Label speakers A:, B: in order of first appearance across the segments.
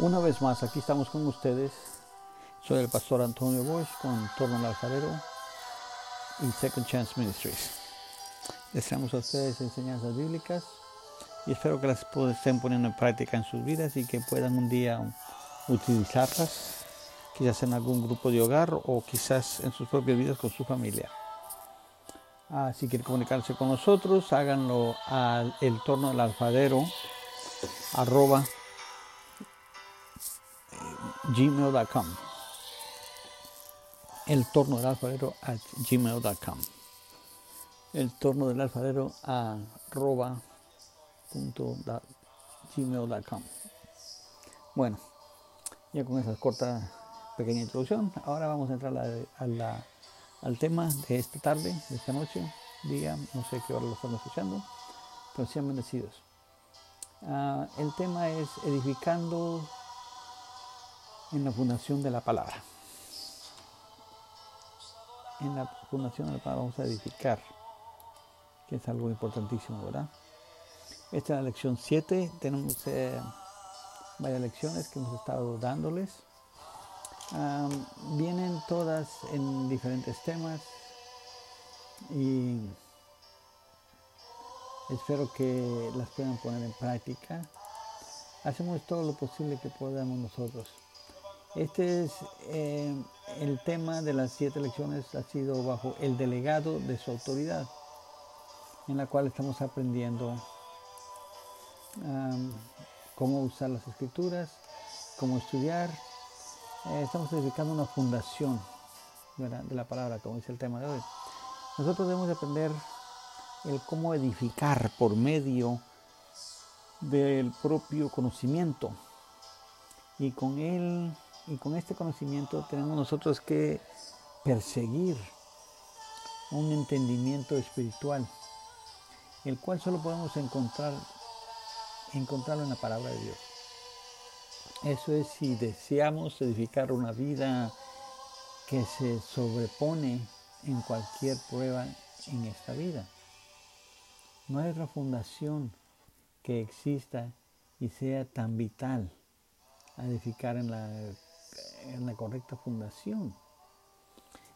A: Una vez más, aquí estamos con ustedes. Soy el pastor Antonio Bosch con Torno al Alfarero y Second Chance Ministries. Deseamos a ustedes enseñanzas bíblicas y espero que las estén poniendo en práctica en sus vidas y que puedan un día utilizarlas, quizás en algún grupo de hogar o quizás en sus propias vidas con su familia. Si quieren comunicarse con nosotros, háganlo al torno del alfarero arroba gmail.com. El torno del alfarero at gmail.com. El torno del alfarero arroba punto gmail.com. Bueno, ya con esa corta pequeña introducción, ahora vamos a entrar al tema de esta tarde, de esta noche, día, no sé qué hora lo estamos escuchando, pero sean bendecidos. Uh, el tema es edificando en la fundación de la palabra. En la fundación de la palabra vamos a edificar, que es algo importantísimo, ¿verdad? Esta es la lección 7. Tenemos eh, varias lecciones que hemos estado dándoles. vienen todas en diferentes temas y espero que las puedan poner en práctica. Hacemos todo lo posible que podamos nosotros. Este es eh, el tema de las siete lecciones, ha sido bajo el delegado de su autoridad, en la cual estamos aprendiendo cómo usar las escrituras, cómo estudiar. Eh, estamos edificando una fundación de la palabra, como dice el tema de hoy. Nosotros debemos aprender el cómo edificar por medio del propio conocimiento y con él y con este conocimiento tenemos nosotros que perseguir un entendimiento espiritual, el cual solo podemos encontrar encontrarlo en la palabra de Dios. Eso es si deseamos edificar una vida que se sobrepone en cualquier prueba en esta vida. No hay otra fundación que exista y sea tan vital a edificar en la en la correcta fundación.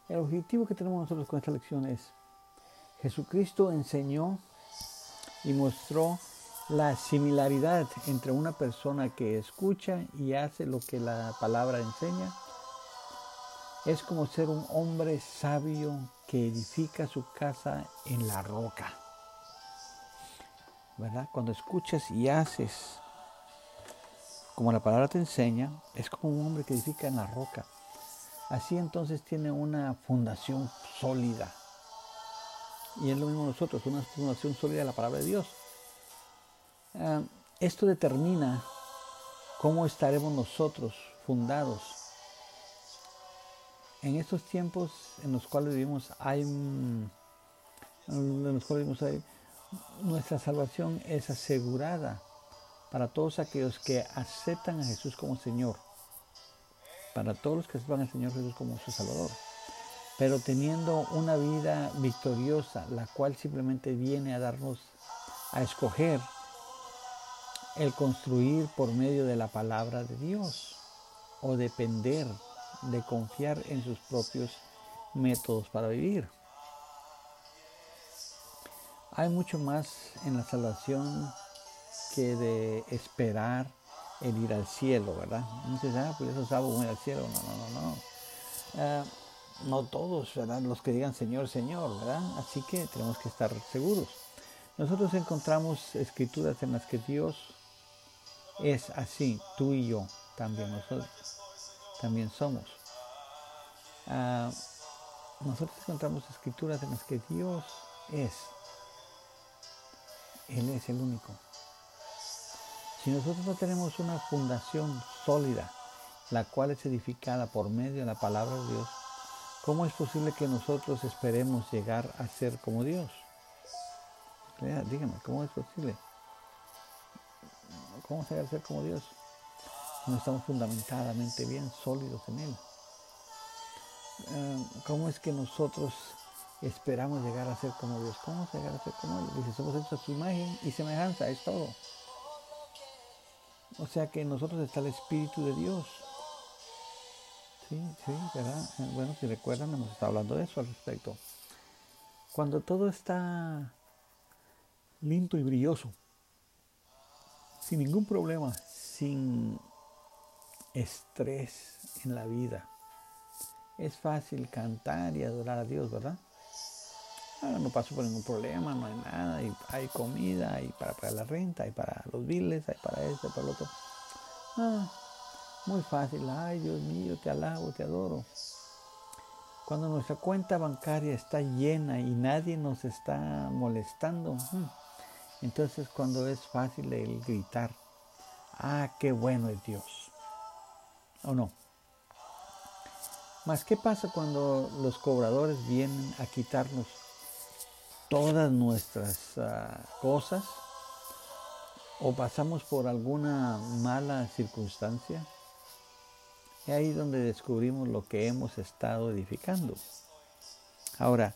A: El objetivo que tenemos nosotros con esta lección es, Jesucristo enseñó y mostró la similaridad entre una persona que escucha y hace lo que la palabra enseña. Es como ser un hombre sabio que edifica su casa en la roca. ¿Verdad? Cuando escuchas y haces como la palabra te enseña, es como un hombre que edifica en la roca. Así entonces tiene una fundación sólida. Y es lo mismo nosotros, una fundación sólida de la palabra de Dios. Ah, esto determina cómo estaremos nosotros fundados. En estos tiempos en los cuales vivimos hay, en los cuales vivimos hay, nuestra salvación es asegurada para todos aquellos que aceptan a Jesús como Señor, para todos los que aceptan al Señor Jesús como su Salvador, pero teniendo una vida victoriosa, la cual simplemente viene a darnos a escoger el construir por medio de la palabra de Dios o depender de confiar en sus propios métodos para vivir. Hay mucho más en la salvación de esperar el ir al cielo, ¿verdad? Se ah, pues eso salvo ir al cielo. No, no, no, no. Ah, no todos, ¿verdad? Los que digan Señor, Señor, ¿verdad? Así que tenemos que estar seguros. Nosotros encontramos escrituras en las que Dios es así, tú y yo también nosotros también somos. Ah, nosotros encontramos escrituras en las que Dios es. Él es el único. Si nosotros no tenemos una fundación sólida, la cual es edificada por medio de la palabra de Dios, ¿cómo es posible que nosotros esperemos llegar a ser como Dios? Dígame, ¿cómo es posible? ¿Cómo llegar a ser como Dios? No estamos fundamentadamente bien sólidos en Él. Eh, ¿Cómo es que nosotros esperamos llegar a ser como Dios? ¿Cómo llegar a ser como Él? Dice, somos hechos a su imagen y semejanza, es todo. O sea que en nosotros está el Espíritu de Dios. Sí, sí, ¿verdad? Bueno, si recuerdan, hemos estado hablando de eso al respecto. Cuando todo está limpio y brilloso, sin ningún problema, sin estrés en la vida, es fácil cantar y adorar a Dios, ¿verdad? Ah, no paso por ningún problema, no hay nada, hay comida, hay para pagar la renta, hay para los biles, hay para esto, para lo otro. Ah, muy fácil, ay Dios mío, te alabo, te adoro. Cuando nuestra cuenta bancaria está llena y nadie nos está molestando, hmm, entonces cuando es fácil el gritar, ah, qué bueno es Dios. ¿O no? Más, ¿qué pasa cuando los cobradores vienen a quitarnos todas nuestras ah, cosas o pasamos por alguna mala circunstancia, es ahí donde descubrimos lo que hemos estado edificando. Ahora,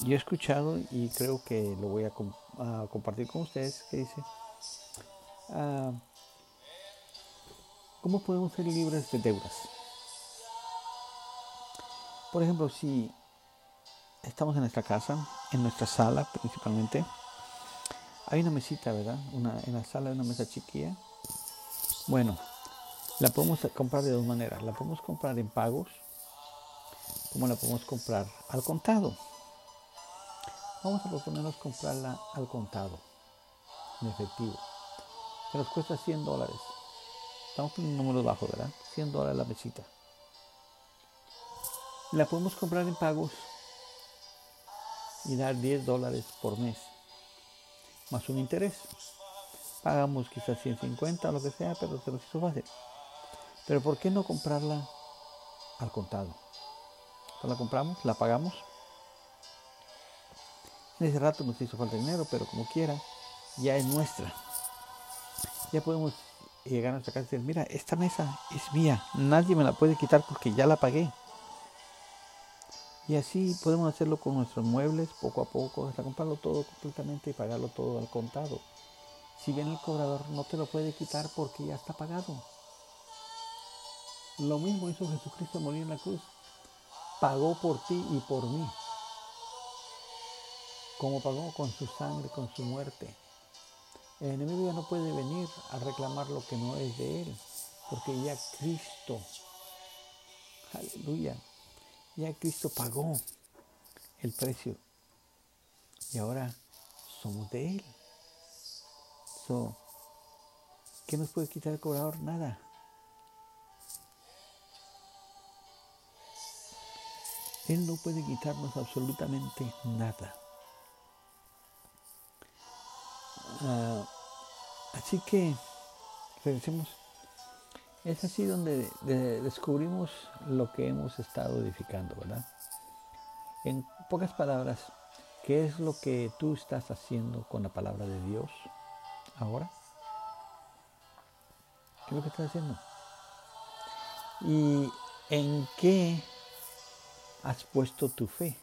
A: yo he escuchado y creo que lo voy a, compartir con ustedes, que dice, ah, ¿cómo podemos ser libres de deudas? Por ejemplo, si estamos en nuestra casa, en nuestra sala principalmente. Hay una mesita, ¿verdad? Una, en la sala hay una mesa chiquilla. Bueno, la podemos comprar de dos maneras. La podemos comprar en pagos, como la podemos comprar al contado. Vamos a proponernos comprarla al contado, en efectivo. Que nos cuesta 100 dólares. Estamos con un número bajo, ¿verdad? 100 dólares la mesita. La podemos comprar en pagos y dar 10 dólares por mes, más un interés. Pagamos quizás 150 o lo que sea, pero se nos hizo fácil. Pero ¿por qué no comprarla al contado? Entonces la compramos, la pagamos. En ese rato nos hizo falta dinero, pero como quiera, ya es nuestra. Ya podemos llegar a nuestra casa y decir, mira, esta mesa es mía, nadie me la puede quitar porque ya la pagué. Y así podemos hacerlo con nuestros muebles poco a poco, hasta comprarlo todo completamente y pagarlo todo al contado. Si bien el cobrador no te lo puede quitar porque ya está pagado. Lo mismo hizo Jesucristo morir en la cruz. Pagó por ti y por mí. Como pagó con su sangre, con su muerte. El enemigo ya no puede venir a reclamar lo que no es de él, porque ya Cristo, aleluya, ya Cristo pagó el precio y ahora somos de Él. ¿Qué nos puede quitar el cobrador? Nada. Él no puede quitarnos absolutamente nada. Ah, así que regresemos es así donde descubrimos lo que hemos estado edificando, ¿verdad? En pocas palabras, ¿qué es lo que tú estás haciendo con la palabra de Dios ahora? ¿Qué es lo que estás haciendo? ¿Y en qué has puesto tu fe?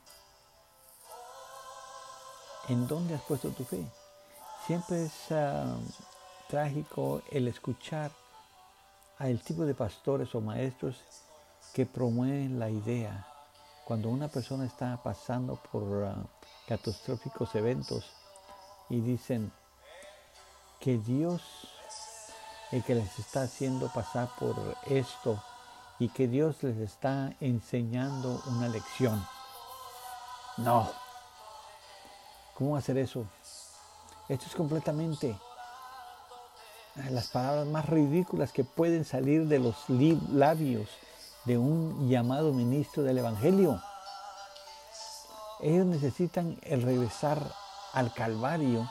A: ¿En dónde has puesto tu fe? Siempre es ah, trágico el escuchar al tipo de pastores o maestros que promueven la idea. Cuando una persona está pasando por ah, catastróficos eventos y dicen que Dios el que les está haciendo pasar por esto y que Dios les está enseñando una lección. No. ¿Cómo hacer eso? Esto es completamente las palabras más ridículas que pueden salir de los labios de un llamado ministro del Evangelio. Ellos necesitan el regresar al Calvario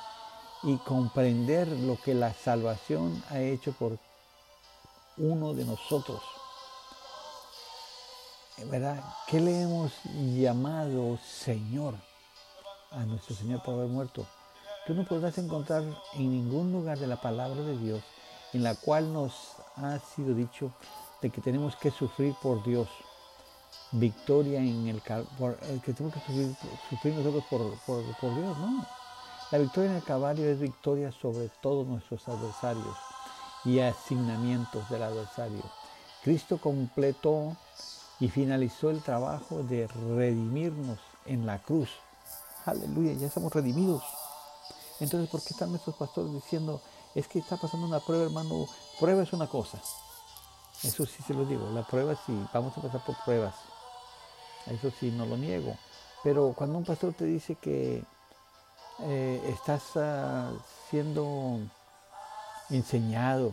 A: y comprender lo que la salvación ha hecho por uno de nosotros. ¿Verdad? ¿Qué le hemos llamado Señor a nuestro Señor por haber muerto? Tú no podrás encontrar en ningún lugar de la palabra de Dios en la cual nos ha sido dicho de que tenemos que sufrir por Dios. Victoria en el eh, que tenemos que sufrir, nosotros por, Dios, no. La victoria en el caballo es victoria sobre todos nuestros adversarios. y asignamientos del adversario. Cristo completó y finalizó el trabajo de redimirnos en la cruz. Aleluya, ya estamos redimidos. Entonces, ¿por qué están nuestros pastores diciendo, es que está pasando una prueba, hermano? Prueba es una cosa. Eso sí se lo digo, la prueba sí, vamos a pasar por pruebas. Eso sí, no lo niego. Pero cuando un pastor te dice que eh, estás ah, siendo enseñado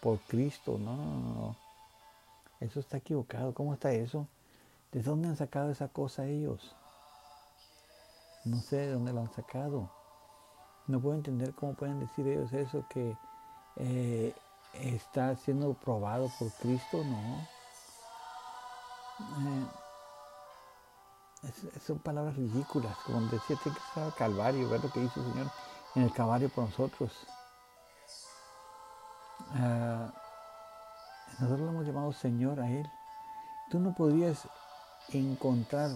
A: por Cristo, no, no, no. Eso está equivocado. ¿Cómo está eso? ¿De dónde han sacado esa cosa ellos? No sé de dónde lo han sacado. No puedo entender cómo pueden decir ellos eso, que eh, está siendo probado por Cristo, no. Eh, son palabras ridículas, como decía, tiene que estar al Calvario, ver lo que hizo el Señor en el Calvario por nosotros. Ah, nosotros lo hemos llamado Señor a Él. Tú no podrías encontrar,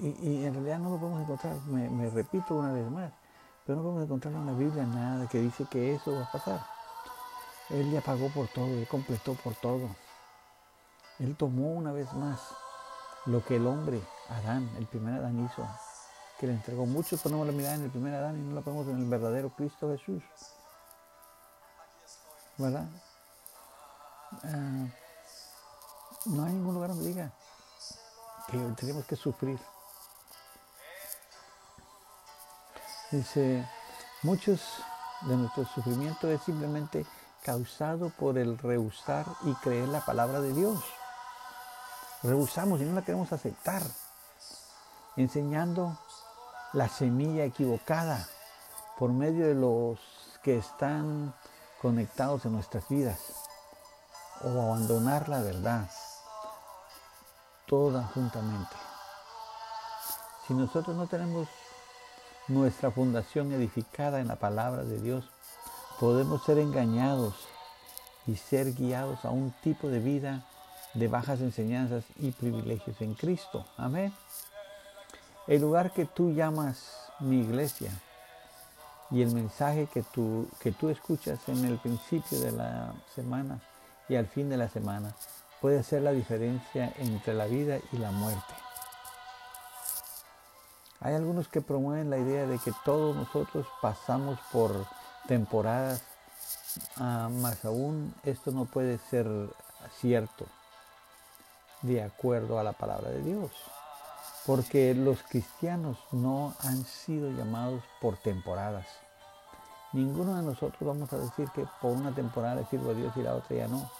A: y, en realidad no lo podemos encontrar, me, repito una vez más, pero no podemos encontrar en la Biblia nada que dice que eso va a pasar. Él ya pagó por todo, Él completó por todo. Él tomó una vez más lo que el hombre, Adán, el primer Adán hizo, que le entregó. Muchos ponemos la mirada en el primer Adán y no la ponemos en el verdadero Cristo Jesús. ¿Verdad? Ah, no hay ningún lugar donde diga que tenemos que sufrir. Dice, muchos de nuestro sufrimiento es simplemente causado por el rehusar y creer la palabra de Dios. Rehusamos y no la queremos aceptar, enseñando la semilla equivocada por medio de los que están conectados en nuestras vidas o abandonar la verdad, toda juntamente. Si nosotros no tenemos nuestra fundación edificada en la palabra de Dios, podemos ser engañados y ser guiados a un tipo de vida de bajas enseñanzas y privilegios en Cristo. Amén. El lugar que tú llamas mi iglesia y el mensaje que tú, que tú escuchas en el principio de la semana y al fin de la semana puede ser la diferencia entre la vida y la muerte. Hay algunos que promueven la idea de que todos nosotros pasamos por temporadas, ah, más aún esto no puede ser cierto de acuerdo a la palabra de Dios. Porque los cristianos no han sido llamados por temporadas. Ninguno de nosotros vamos a decir que por una temporada le sirvo a Dios y la otra ya no.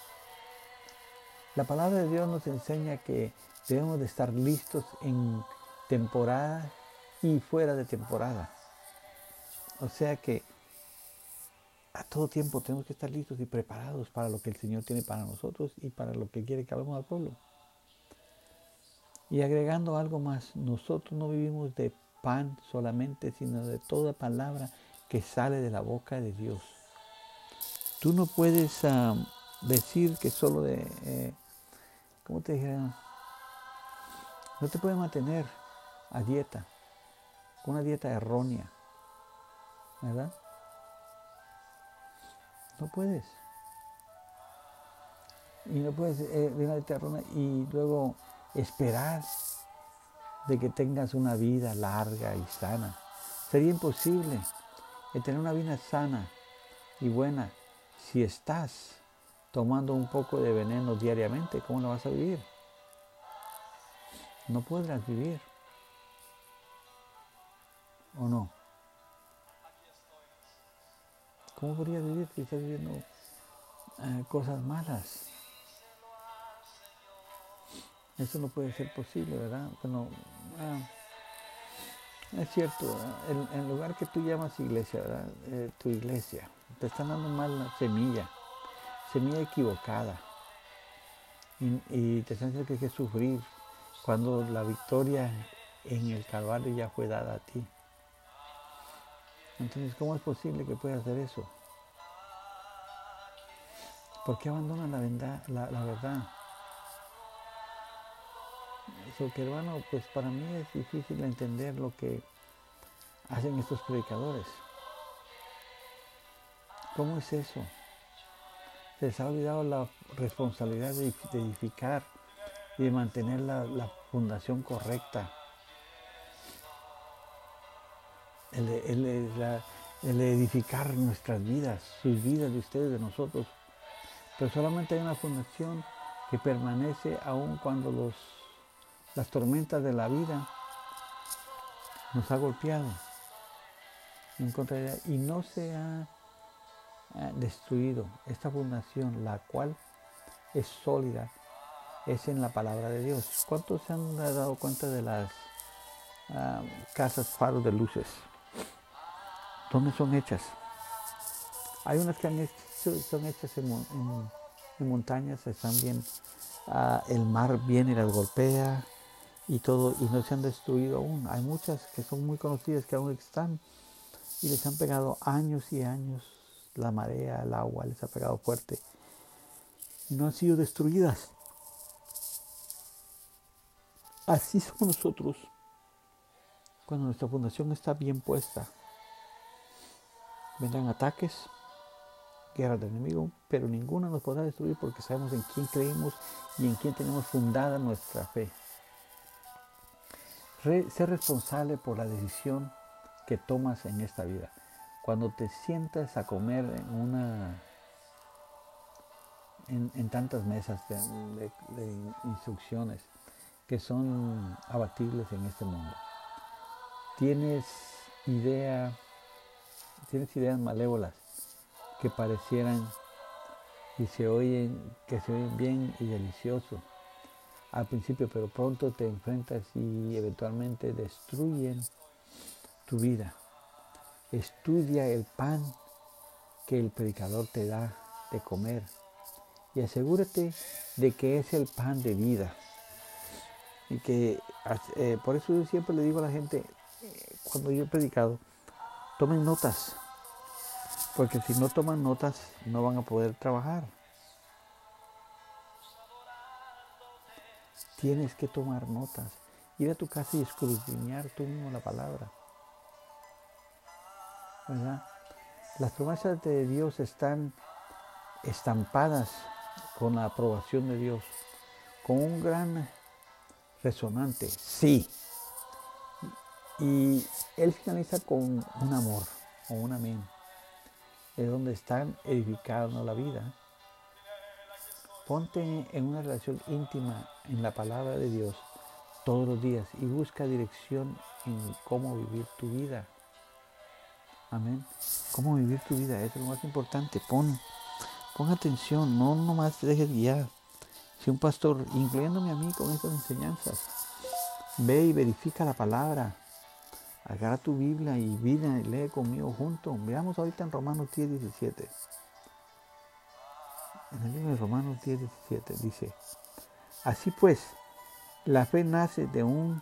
A: La palabra de Dios nos enseña que debemos de estar listos en temporada y fuera de temporada. O sea que a todo tiempo tenemos que estar listos y preparados para lo que el Señor tiene para nosotros y para lo que quiere que hagamos al pueblo. Y agregando algo más, nosotros no vivimos de pan solamente, sino de toda palabra que sale de la boca de Dios. Tú no puedes ah, decir que solo de, eh, ¿cómo te dijera? No te puedes mantener a dieta, una dieta errónea, ¿verdad? No puedes. Y no puedes eh, una dieta errónea y luego esperar de que tengas una vida larga y sana. Sería imposible tener una vida sana y buena si estás tomando un poco de veneno diariamente. ¿Cómo lo vas a vivir? No podrás vivir. ¿O no? ¿Cómo podrías vivir si estás viviendo eh, cosas malas? Eso no puede ser posible, ¿verdad? Bueno, ah, es cierto, el, el, lugar que tú llamas iglesia, ¿verdad? Eh, tu iglesia, te están dando mal la semilla, semilla equivocada. Y, te están que hay que sufrir cuando la victoria en el Calvario ya fue dada a ti. Entonces, ¿cómo es posible que puedas hacer eso? ¿Por qué abandonan la, la, la verdad? Eso que hermano, pues para mí es difícil entender lo que hacen estos predicadores. ¿Cómo es eso? Se les ha olvidado la responsabilidad de edificar y de mantener la, fundación correcta. El, edificar nuestras vidas, sus vidas de ustedes, de nosotros. Pero solamente hay una fundación que permanece aun cuando los, las tormentas de la vida nos ha golpeado en contra y no se ha destruido esta fundación, la cual es sólida, es en la palabra de Dios. ¿Cuántos se han dado cuenta de las ah, casas faros de luces? ¿Dónde son hechas? Hay unas que son hechas en, montañas, están bien, ah, el mar viene y las golpea y todo, y no se han destruido aún. Hay muchas que son muy conocidas que aún están y les han pegado años y años la marea, el agua les ha pegado fuerte y no han sido destruidas. Así somos nosotros cuando nuestra fundación está bien puesta. Vendrán ataques, guerras del enemigo, pero ninguna nos podrá destruir porque sabemos en quién creemos y en quién tenemos fundada nuestra fe. ser responsable por la decisión que tomas en esta vida. Cuando te sientas a comer en una en, tantas mesas de, instrucciones que son abatibles en este mundo. Tienes idea, tienes ideas malévolas que parecieran y se oyen, que se oyen bien y delicioso al principio, pero pronto te enfrentas y eventualmente destruyen tu vida. Estudia el pan que el predicador te da de comer y asegúrate de que es el pan de vida. Y que eh, por eso yo siempre le digo a la gente, eh, cuando yo he predicado, tomen notas, porque si no toman notas no van a poder trabajar. Tienes que tomar notas, ir a tu casa y escudriñar tú mismo la palabra. Las promesas de Dios están estampadas con la aprobación de Dios, con un gran resonante, sí. Y Él finaliza con un amor o un amén. Es donde están edificando la vida. Ponte en una relación íntima en la palabra de Dios todos los días y busca dirección en cómo vivir tu vida. Amén. ¿Cómo vivir tu vida? Eso es lo más importante. Pon, pon atención, no nomás te dejes guiar. Si un pastor, incluyéndome a mí con estas enseñanzas, ve y verifica la palabra, agarra tu Biblia y vida y lee conmigo junto. Veamos ahorita en Romanos 10, 17. En el libro de Romanos 10, 17 dice, así pues, la fe nace de un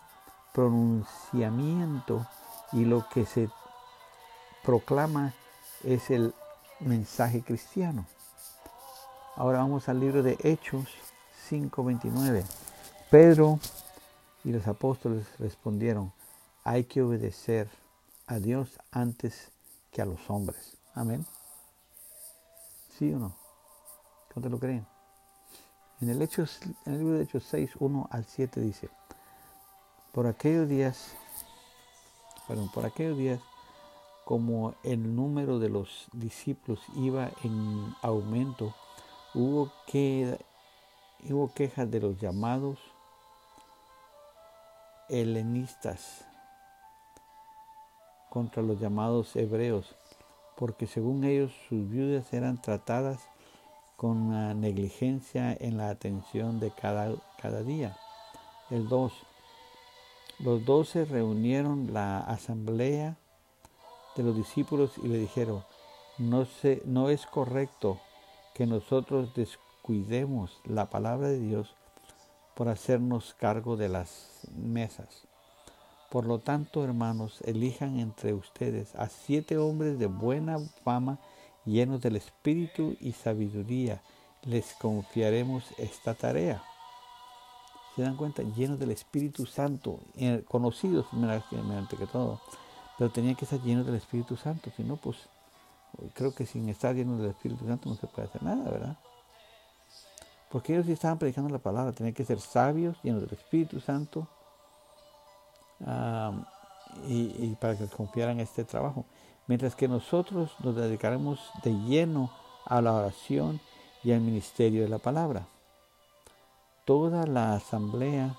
A: pronunciamiento y lo que se proclama es el mensaje cristiano. Ahora vamos al libro de Hechos 5:29. Pedro y los apóstoles respondieron, hay que obedecer a Dios antes que a los hombres. Amén. ¿Sí o no? ¿Cómo te lo creen? En el, libro de Hechos 6, 1 al 7 dice, por aquellos días, perdón, por aquellos días como el número de los discípulos iba en aumento, hubo quejas de los llamados helenistas contra los llamados hebreos, porque según ellos sus viudas eran tratadas con negligencia en la atención de cada, cada día. El 2. Los dos se reunieron la asamblea de los discípulos y le dijeron, no, se, no es correcto que nosotros descuidemos la palabra de Dios por hacernos cargo de las mesas. Por lo tanto, hermanos, elijan entre ustedes a siete hombres de buena fama, llenos del espíritu y sabiduría. Les confiaremos esta tarea. ¿Se dan cuenta? Llenos del Espíritu Santo, eh, conocidos mediante que todo pero tenía que estar lleno del Espíritu Santo, si no, pues creo que sin estar lleno del Espíritu Santo no se puede hacer nada, ¿verdad? Porque ellos sí estaban predicando la palabra, tenían que ser sabios, llenos del Espíritu Santo, y, para que confiaran este trabajo. Mientras que nosotros nos dedicaremos de lleno a la oración y al ministerio de la palabra. Toda la asamblea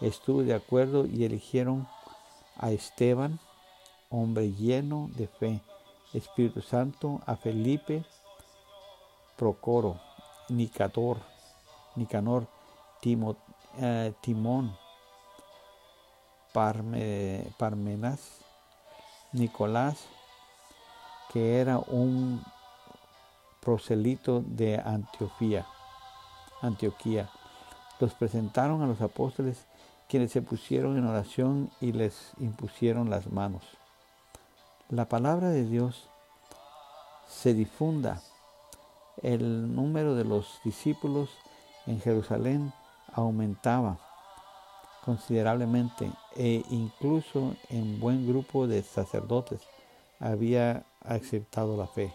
A: estuvo de acuerdo y eligieron a Esteban, hombre lleno de fe, Espíritu Santo, a Felipe, Procoro, Nicador, Nicanor, eh, Timón, Parmenas, Nicolás, que era un proselito de Antioquía. Antioquía. Los presentaron a los apóstoles quienes se pusieron en oración y les impusieron las manos. La palabra de Dios se difunda. El número de los discípulos en Jerusalén aumentaba considerablemente e incluso en buen grupo de sacerdotes había aceptado la fe.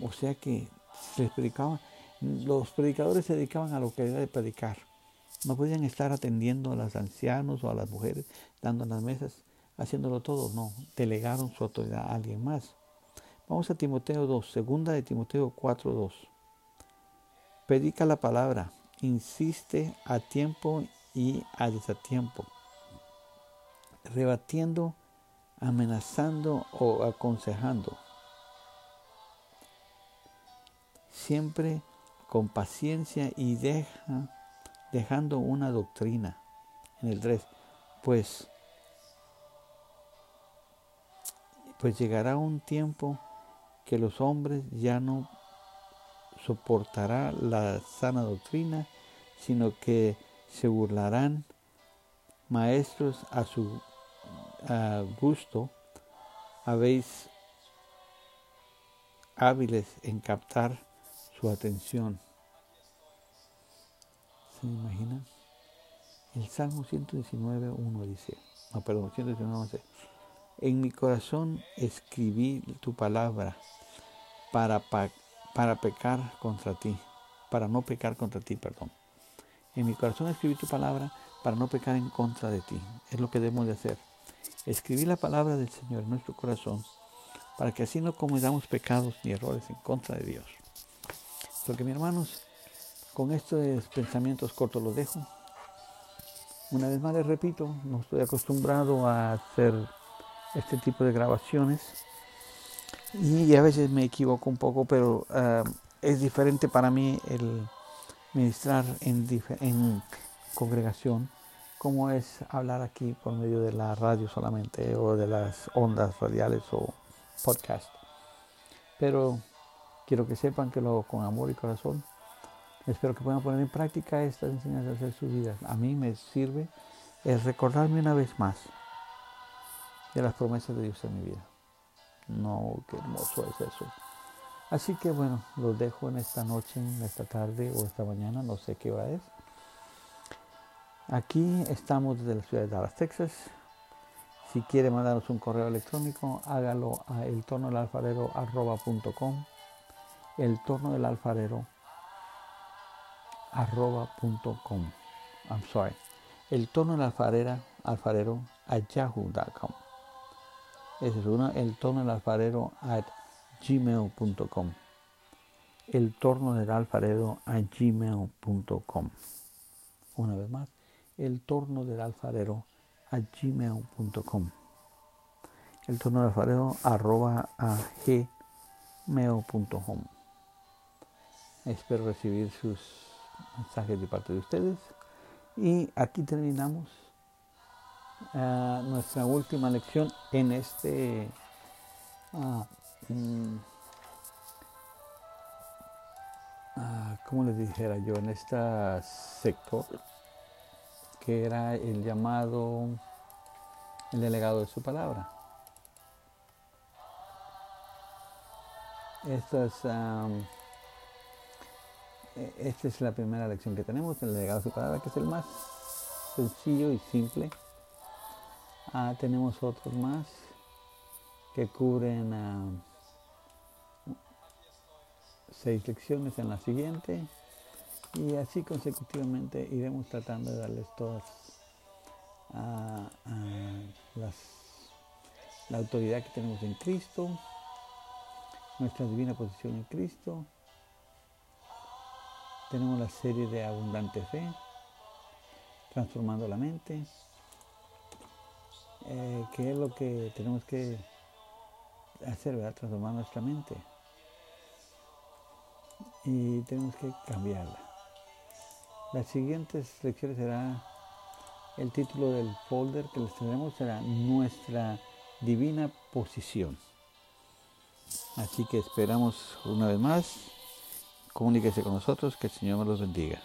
A: O sea que se predicaban, los predicadores se dedicaban a lo que era de predicar. No podían estar atendiendo a los ancianos o a las mujeres, dando las mesas, haciéndolo todo. No, delegaron su autoridad a alguien más. Vamos a Timoteo 2, segunda de Timoteo 4, 2. Predica la palabra, insiste a tiempo y a desatiempo, rebatiendo, amenazando o aconsejando. Siempre con paciencia y deja, dejando una doctrina. En el 3, pues, pues llegará un tiempo que los hombres ya no soportará la sana doctrina, sino que se burlarán maestros a su gusto, habéis hábiles en captar su atención. ¿Se imaginan? El Salmo 119, 1 dice, no, perdón, 119, dice, en mi corazón escribí tu palabra para, para pecar contra ti, para no pecar contra ti, perdón. En mi corazón escribí tu palabra para no pecar en contra de ti. Es lo que debemos de hacer. Escribir la palabra del Señor en nuestro corazón para que así no cometamos pecados ni errores en contra de Dios. Porque mis hermanos, con estos pensamientos cortos los dejo. Una vez más les repito, no estoy acostumbrado a hacer este tipo de grabaciones y a veces me equivoco un poco, pero ah, es diferente para mí el ministrar en, en congregación como es hablar aquí por medio de la radio solamente o de las ondas radiales o podcast. Pero quiero que sepan que lo hago con amor y corazón. Espero que puedan poner en práctica estas enseñanzas de sus vidas. A mí me sirve el recordarme una vez más de las promesas de Dios en mi vida. No, qué hermoso es eso. Así que bueno, los dejo en esta noche, en esta tarde o esta mañana, no sé qué hora es. Aquí estamos desde la ciudad de Dallas, Texas. Si quiere mandarnos un correo electrónico, hágalo a el torno del alfarero arroba.com. El torno del alfarero arroba.com. I'm sorry. El torno del alfarero. Es uno, el torno del alfarero at gmail.com. El torno del alfarero a gmail.com. Una vez más, el torno del alfarero a gmail.com. El torno del alfarero arroba a gmail.com. Espero recibir sus mensajes de parte de ustedes. Y aquí terminamos uh, nuestra última lección en este uh, Mm. Ah, como les dijera yo, en este sector, que era el llamado, el delegado de su palabra. Esta es, e, esta es la primera lección que tenemos, el delegado de su palabra, que es el más sencillo y simple. Ah, tenemos otros más que cubren seis lecciones en la siguiente y así consecutivamente iremos tratando de darles todas las, la autoridad que tenemos en Cristo, nuestra divina posición en Cristo. Tenemos la serie de abundante fe, transformando la mente, eh, que es lo que tenemos que hacer, ¿verdad? Transformar nuestra mente. Y tenemos que cambiarla. Las siguientes lecciones será el título del folder que les tenemos será Nuestra Divina Posición. Así que esperamos una vez más. Comuníquese con nosotros, que el Señor nos los bendiga.